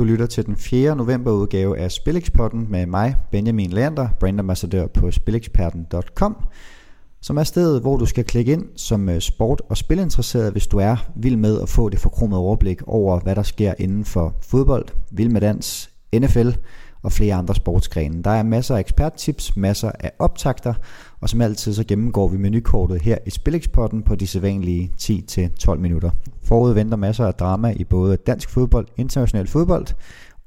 Du lytter til den 4. november udgave af Spilekspotten med mig, Benjamin Lander, brandambassadør på spileksperten.com, som er stedet, hvor du skal klikke ind som øh, sport- og spilinteresseret, hvis du er vild med at få det forkromede overblik over, hvad der sker inden for fodbold, vild med dans, NFL og flere andre sportsgrene. Der er masser af eksperttips, masser af optakter, og som altid så gennemgår vi menukortet her i Spilexpotten på de sædvanlige 10-12 minutter. Forud venter masser af drama i både dansk fodbold, international fodbold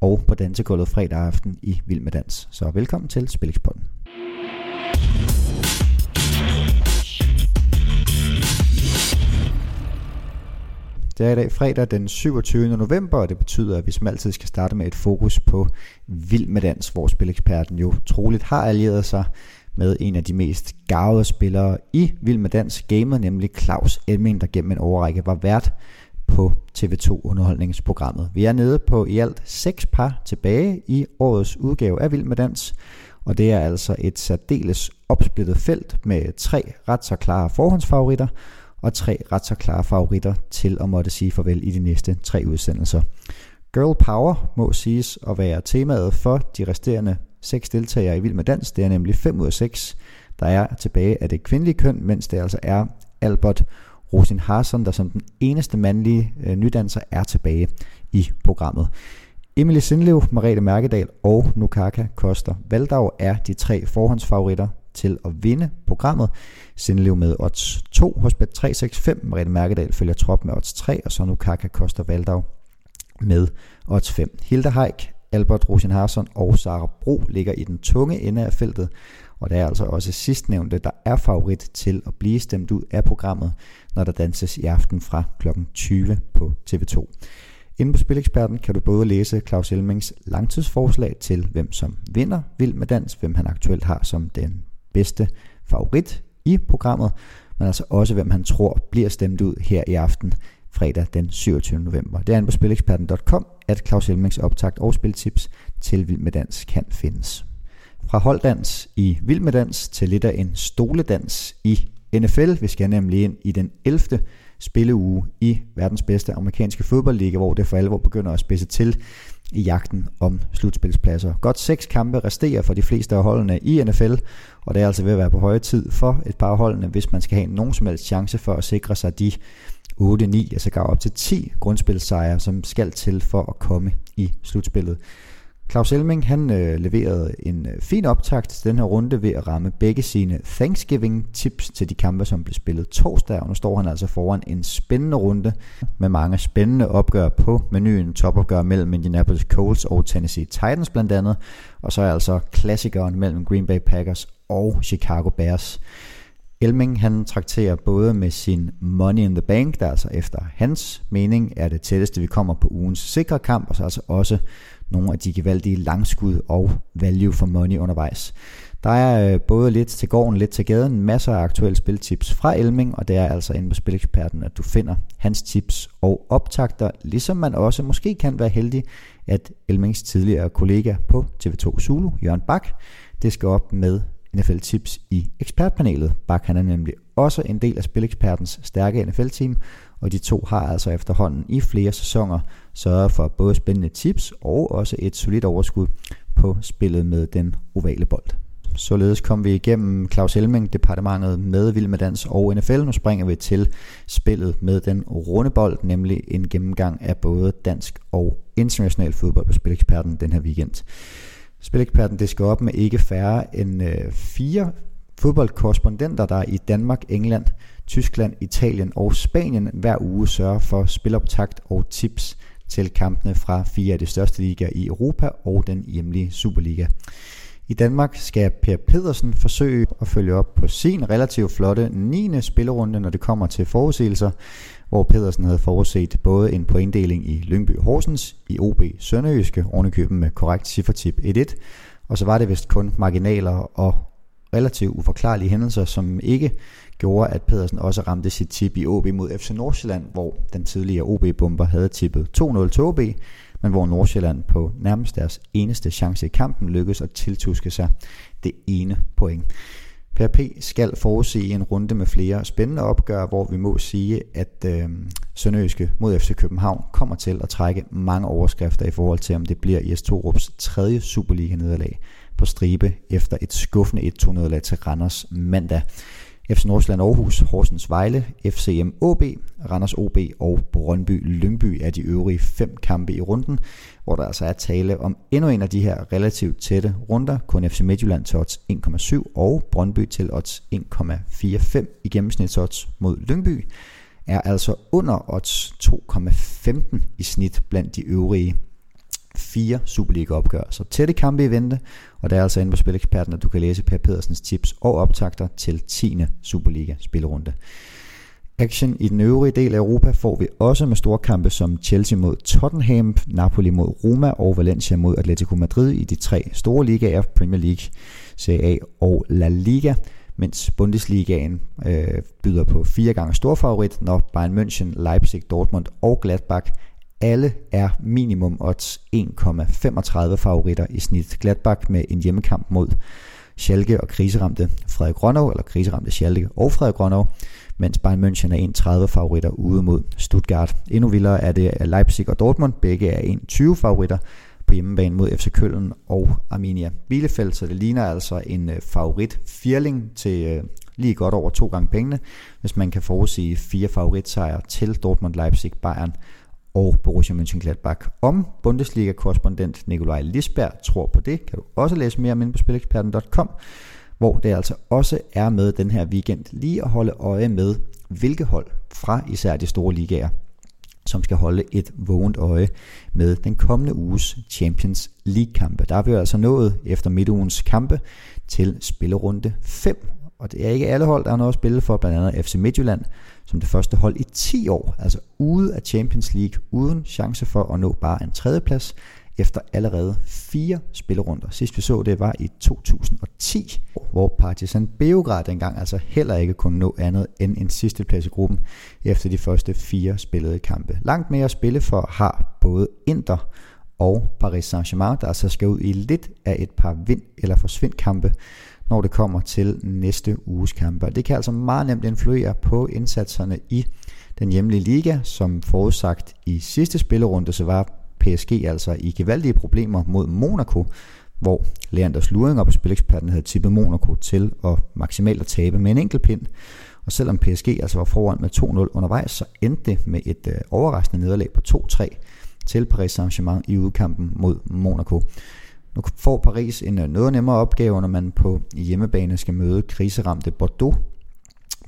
og på dansegulvet fredag aften i Vild med Dans. Så velkommen til Spilexpotten. Det er i dag fredag den 27. november, og det betyder, at vi som altid skal starte med et fokus på Vild med Dans, hvor spileksperten jo troligt har allieret sig med en af de mest gavede spillere i Vild med Dans gamet, nemlig Claus Elming, der gennem en overrække var vært på TV2 underholdningsprogrammet. Vi er nede på i alt seks par tilbage i årets udgave af Vild med Dans, og det er altså et særdeles opsplittet felt med tre ret så klare forhåndsfavoritter, og tre ret så klare favoritter til at måtte sige farvel i de næste tre udsendelser. Girl Power må siges at være temaet for de resterende seks deltagere i Vild med Dans. Det er nemlig 5 ud af 6, der er tilbage af det kvindelige køn, mens det altså er Albert Rosin Harson, der som den eneste mandlige øh, nydanser er tilbage i programmet. Emily Sindlev, Marete Mærkedal og Nukaka Koster Valdau er de tre forhåndsfavoritter til at vinde programmet. Sindelev med odds 2 hos bet 365, Mariette Mærkedal følger trop med odds 3, og så Nukaka Koster Valdau med odds 5. Hilda Haik Albert Rosenharsson og Sara Bro ligger i den tunge ende af feltet, og det er altså også sidstnævnte, der er favorit til at blive stemt ud af programmet, når der danses i aften fra kl. 20 på TV2. Inde på Spileksperten kan du både læse Claus Elmings langtidsforslag til, hvem som vinder Vild med Dans, hvem han aktuelt har som den bedste favorit i programmet, men altså også hvem han tror bliver stemt ud her i aften fredag den 27. november. Det er inde på spileksperten.com, at Claus Helmings optakt og spiltips til Vild med Dans kan findes. Fra holddans i Vild med Dans til lidt af en stoledans i NFL. Vi skal nemlig ind i den 11. spilleuge i verdens bedste amerikanske fodboldliga, hvor det for alvor begynder at spidse til i jagten om slutspilspladser. Godt seks kampe resterer for de fleste af holdene i NFL, og det er altså ved at være på høje tid for et par af holdene, hvis man skal have nogen som helst chance for at sikre sig de 8, 9, altså gav op til 10 grundspilsejre, som skal til for at komme i slutspillet. Claus Elming han øh, leverede en øh, fin optakt til den her runde ved at ramme begge sine Thanksgiving tips til de kampe, som blev spillet torsdag, og nu står han altså foran en spændende runde med mange spændende opgør på menuen. Topopgør mellem Indianapolis Colts og Tennessee Titans blandt andet, og så er altså klassikeren mellem Green Bay Packers og Chicago Bears. Elming han trakterer både med sin Money in the Bank, der altså efter hans mening er det tætteste, vi kommer på ugens sikre kamp, og så altså også nogle af de gevaldige langskud og value for money undervejs. Der er øh, både lidt til gården, lidt til gaden, masser af aktuelle spiltips fra Elming, og det er altså inde på Spileksperten, at du finder hans tips og optagter, ligesom man også måske kan være heldig, at Elmings tidligere kollega på TV2 Zulu, Jørgen Bak, det skal op med NFL Tips i ekspertpanelet. Bak han er nemlig også en del af Spilekspertens stærke NFL-team, og de to har altså efterhånden i flere sæsoner sørget for både spændende tips og også et solidt overskud på spillet med den ovale bold. Således kom vi igennem Claus Helming, departementet med Vild med Dans og NFL. Nu springer vi til spillet med den runde bold, nemlig en gennemgang af både dansk og international fodbold på Spileksperten den her weekend. Spileksperten det skal op med ikke færre end øh, fire fodboldkorrespondenter, der i Danmark, England, Tyskland, Italien og Spanien hver uge sørger for spiloptakt og tips til kampene fra fire af de største ligaer i Europa og den hjemlige Superliga. I Danmark skal Per Pedersen forsøge at følge op på sin relativt flotte 9. spillerunde, når det kommer til forudsigelser, hvor Pedersen havde forudset både en pointdeling i Lyngby Horsens, i OB Sønderjyske, ovenikøben med korrekt ciffertip 1-1, og så var det vist kun marginaler og relativt uforklarlige hændelser, som ikke gjorde, at Pedersen også ramte sit tip i OB mod FC Nordsjælland, hvor den tidligere OB-bomber havde tippet 2-0 til OB, men hvor Nordsjælland på nærmest deres eneste chance i kampen lykkedes at tiltuske sig det ene point. PRP skal forudse en runde med flere spændende opgør, hvor vi må sige, at øh, Sønderjyske mod FC København kommer til at trække mange overskrifter i forhold til, om det bliver IS Torups tredje Superliga-nederlag på stribe efter et skuffende 1-2-nederlag til Randers mandag. FC Nordsjælland Aarhus, Horsens Vejle, FCM OB, Randers OB og Brøndby Lyngby er de øvrige fem kampe i runden, hvor der altså er tale om endnu en af de her relativt tætte runder. Kun FC Midtjylland til odds 1,7 og Brøndby til odds 1,45 i gennemsnitsodds mod Lyngby er altså under odds 2,15 i snit blandt de øvrige fire Superliga-opgør. Så tætte kampe i vente, og der er altså inde på Spileksperten, at du kan læse Per Pedersens tips og optagter til 10. Superliga-spillerunde. Action i den øvrige del af Europa får vi også med store kampe som Chelsea mod Tottenham, Napoli mod Roma og Valencia mod Atletico Madrid i de tre store ligaer, Premier League, Serie A og La Liga, mens Bundesligaen øh, byder på fire gange storfavorit, når Bayern München, Leipzig, Dortmund og Gladbach alle er minimum odds 1,35 favoritter i snit. Gladbach med en hjemmekamp mod Schalke og kriseramte Frederik Grønov, eller kriseramte Schalke og Frederik Grønov, mens Bayern München er 1,30 favoritter ude mod Stuttgart. Endnu vildere er det Leipzig og Dortmund, begge er 1,20 favoritter på hjemmebane mod FC Køln og Arminia Bielefeld, så det ligner altså en øh, favorit firling til øh, lige godt over to gange pengene, hvis man kan forudsige fire favoritsejre til Dortmund, Leipzig, Bayern og Borussia Mönchengladbach. Om Bundesliga-korrespondent Nikolaj Lisberg tror på det, kan du også læse mere om inde på spileksperten.com, hvor det altså også er med den her weekend lige at holde øje med, hvilke hold fra især de store ligaer, som skal holde et vågent øje med den kommende uges Champions League-kampe. Der er vi altså nået efter midtugens kampe til spillerunde 5, og det er ikke alle hold, der har noget at spille for, blandt andet FC Midtjylland, som det første hold i 10 år, altså ude af Champions League, uden chance for at nå bare en tredjeplads, efter allerede fire spillerunder. Sidst vi så det var i 2010, hvor Partizan Beograd dengang altså heller ikke kunne nå andet end en sidste plads i gruppen efter de første fire spillede kampe. Langt mere at spille for har både Inter og Paris Saint-Germain, der altså skal ud i lidt af et par vind- eller forsvind kampe, når det kommer til næste uges kampe. Det kan altså meget nemt influere på indsatserne i den hjemlige liga, som forudsagt i sidste spillerunde, så var PSG altså i gevaldige problemer mod Monaco, hvor Leanders Luringer på Spileksperten havde tippet Monaco til at maksimalt at tabe med en enkelt pind. Og selvom PSG altså var foran med 2-0 undervejs, så endte det med et øh, overraskende nederlag på 2-3 til Paris Saint-Germain i udkampen mod Monaco. Nu får Paris en øh, noget nemmere opgave, når man på hjemmebane skal møde kriseramte Bordeaux.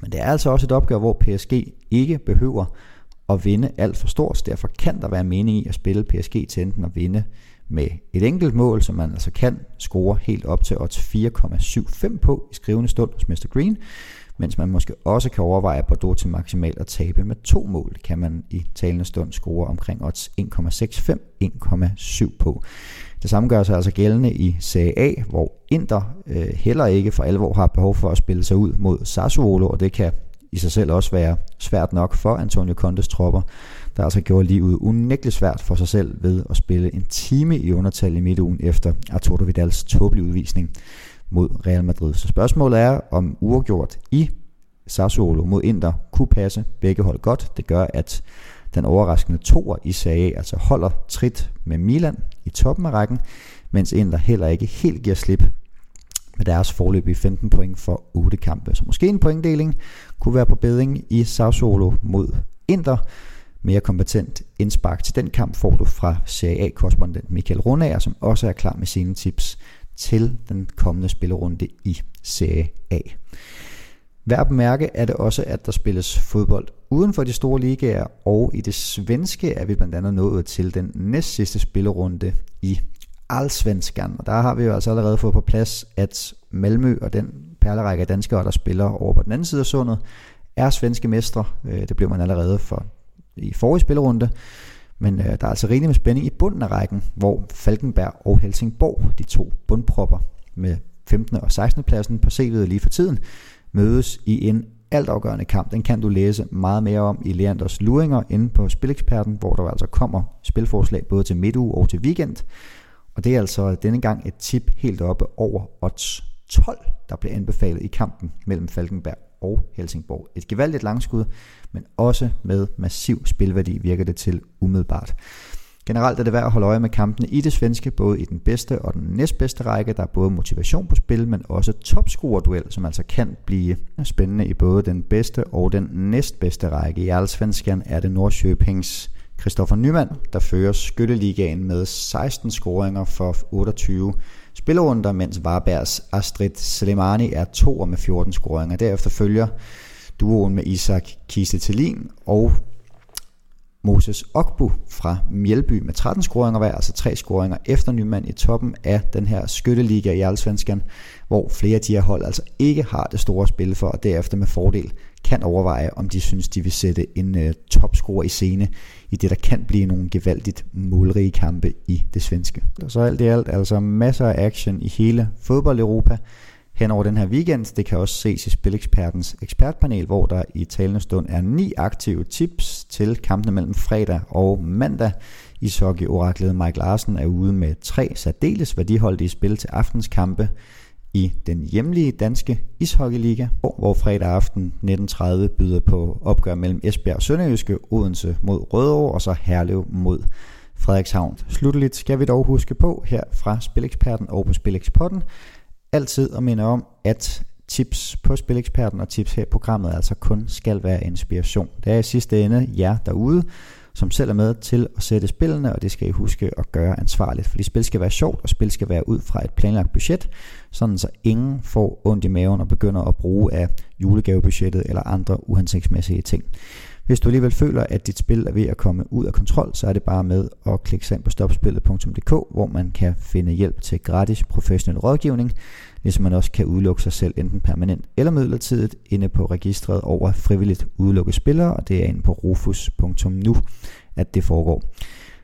Men det er altså også et opgør, hvor PSG ikke behøver at vinde alt for stort. Derfor kan der være mening i at spille PSG til enten at vinde med et enkelt mål, som man altså kan score helt op til odds 4,75 på i skrivende stund hos Mr. Green, mens man måske også kan overveje Bordeaux til maksimalt at tabe med to mål, kan man i talende stund score omkring odds 1,65-1,7 på. Det samme gør sig altså gældende i Serie A, hvor Inter øh, heller ikke for alvor har behov for at spille sig ud mod Sassuolo, og det kan i sig selv også være svært nok for Antonio Contes tropper, der altså gjorde livet unægteligt svært for sig selv ved at spille en time i undertal i midtugen efter Arturo Vidals tåbelige udvisning mod Real Madrid. Så spørgsmålet er, om uafgjort i Sassuolo mod Inter kunne passe begge hold godt. Det gør, at den overraskende toer i Serie altså holder trit med Milan i toppen af rækken, mens Inter heller ikke helt giver slip med deres forløbige 15 point for 8 kampe. Så måske en pointdeling kunne være på bedring i Sassuolo mod Inter. Mere kompetent indspark til den kamp får du fra Serie A-korrespondent Michael Runager, som også er klar med sine tips til den kommende spillerunde i Serie A. Hver bemærke er det også, at der spilles fodbold uden for de store ligaer, og i det svenske er vi blandt andet nået til den næst sidste spillerunde i Allsvenskan. Og der har vi jo altså allerede fået på plads, at Malmø og den perlerække af danskere, der spiller over på den anden side af sundet, er svenske mestre. Øh, det blev man allerede for i forrige spillerunde. Men øh, der er altså rigeligt med spænding i bunden af rækken, hvor Falkenberg og Helsingborg, de to bundpropper med 15. og 16. pladsen på CV'et lige for tiden, mødes i en altafgørende kamp. Den kan du læse meget mere om i Leanders Luringer inde på Spileksperten, hvor der altså kommer spilforslag både til midtuge og til weekend. Og det er altså denne gang et tip helt oppe over odds 12, der blev anbefalet i kampen mellem Falkenberg og Helsingborg. Et gevaldigt langskud, men også med massiv spilværdi virker det til umiddelbart. Generelt er det værd at holde øje med kampene i det svenske, både i den bedste og den næstbedste række. Der er både motivation på spil, men også topscorer-duel, som altså kan blive spændende i både den bedste og den næstbedste række. I Allsvenskan er det Nordsjøpings Christoffer Nyman, der fører skytteligaen med 16 scoringer for 28 spillerunder, mens Varbergs Astrid Slemani er to med 14 scoringer. Derefter følger duoen med Isak Kiste og Moses Okbu fra Mjelby med 13 scoringer hver, altså tre scoringer efter Nyman i toppen af den her skytteliga i Allsvenskan, hvor flere af de her hold altså ikke har det store spil for, og derefter med fordel kan overveje, om de synes, de vil sætte en uh, topscorer i scene i det, der kan blive nogle gevaldigt målrige kampe i det svenske. Så alt i alt altså masser af action i hele fodbold-Europa hen over den her weekend. Det kan også ses i Spilekspertens ekspertpanel, hvor der i talende stund er ni aktive tips til kampene mellem fredag og mandag. Ishockey-oraklet Mike Larsen er ude med tre særdeles værdiholdige spil til aftens kampe i den hjemlige danske ishockeyliga, hvor fredag aften 19.30 byder på opgør mellem Esbjerg og Sønderjyske, Odense mod Rødovre og så Herlev mod Frederikshavn. Slutteligt skal vi dog huske på her fra Spileksperten og på Spilekspotten, altid at minde om, at tips på Spileksperten og tips her i programmet altså kun skal være inspiration. Det er i sidste ende jer derude, som selv er med til at sætte spillene, og det skal I huske at gøre ansvarligt, fordi spil skal være sjovt, og spil skal være ud fra et planlagt budget, sådan så ingen får ondt i maven og begynder at bruge af julegavebudgettet eller andre uhensigtsmæssige ting. Hvis du alligevel føler, at dit spil er ved at komme ud af kontrol, så er det bare med at klikke sig ind på stopspillet.dk, hvor man kan finde hjælp til gratis professionel rådgivning, ligesom man også kan udelukke sig selv enten permanent eller midlertidigt inde på registret over frivilligt udelukkede spillere, og det er inde på rufus.nu, at det foregår.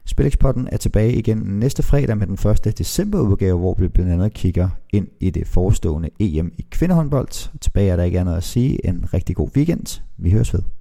Spilexpotten er tilbage igen næste fredag med den 1. december udgave, hvor vi blandt andet kigger ind i det forestående EM i kvindehåndbold. Tilbage er der ikke andet at sige. En rigtig god weekend. Vi høres ved.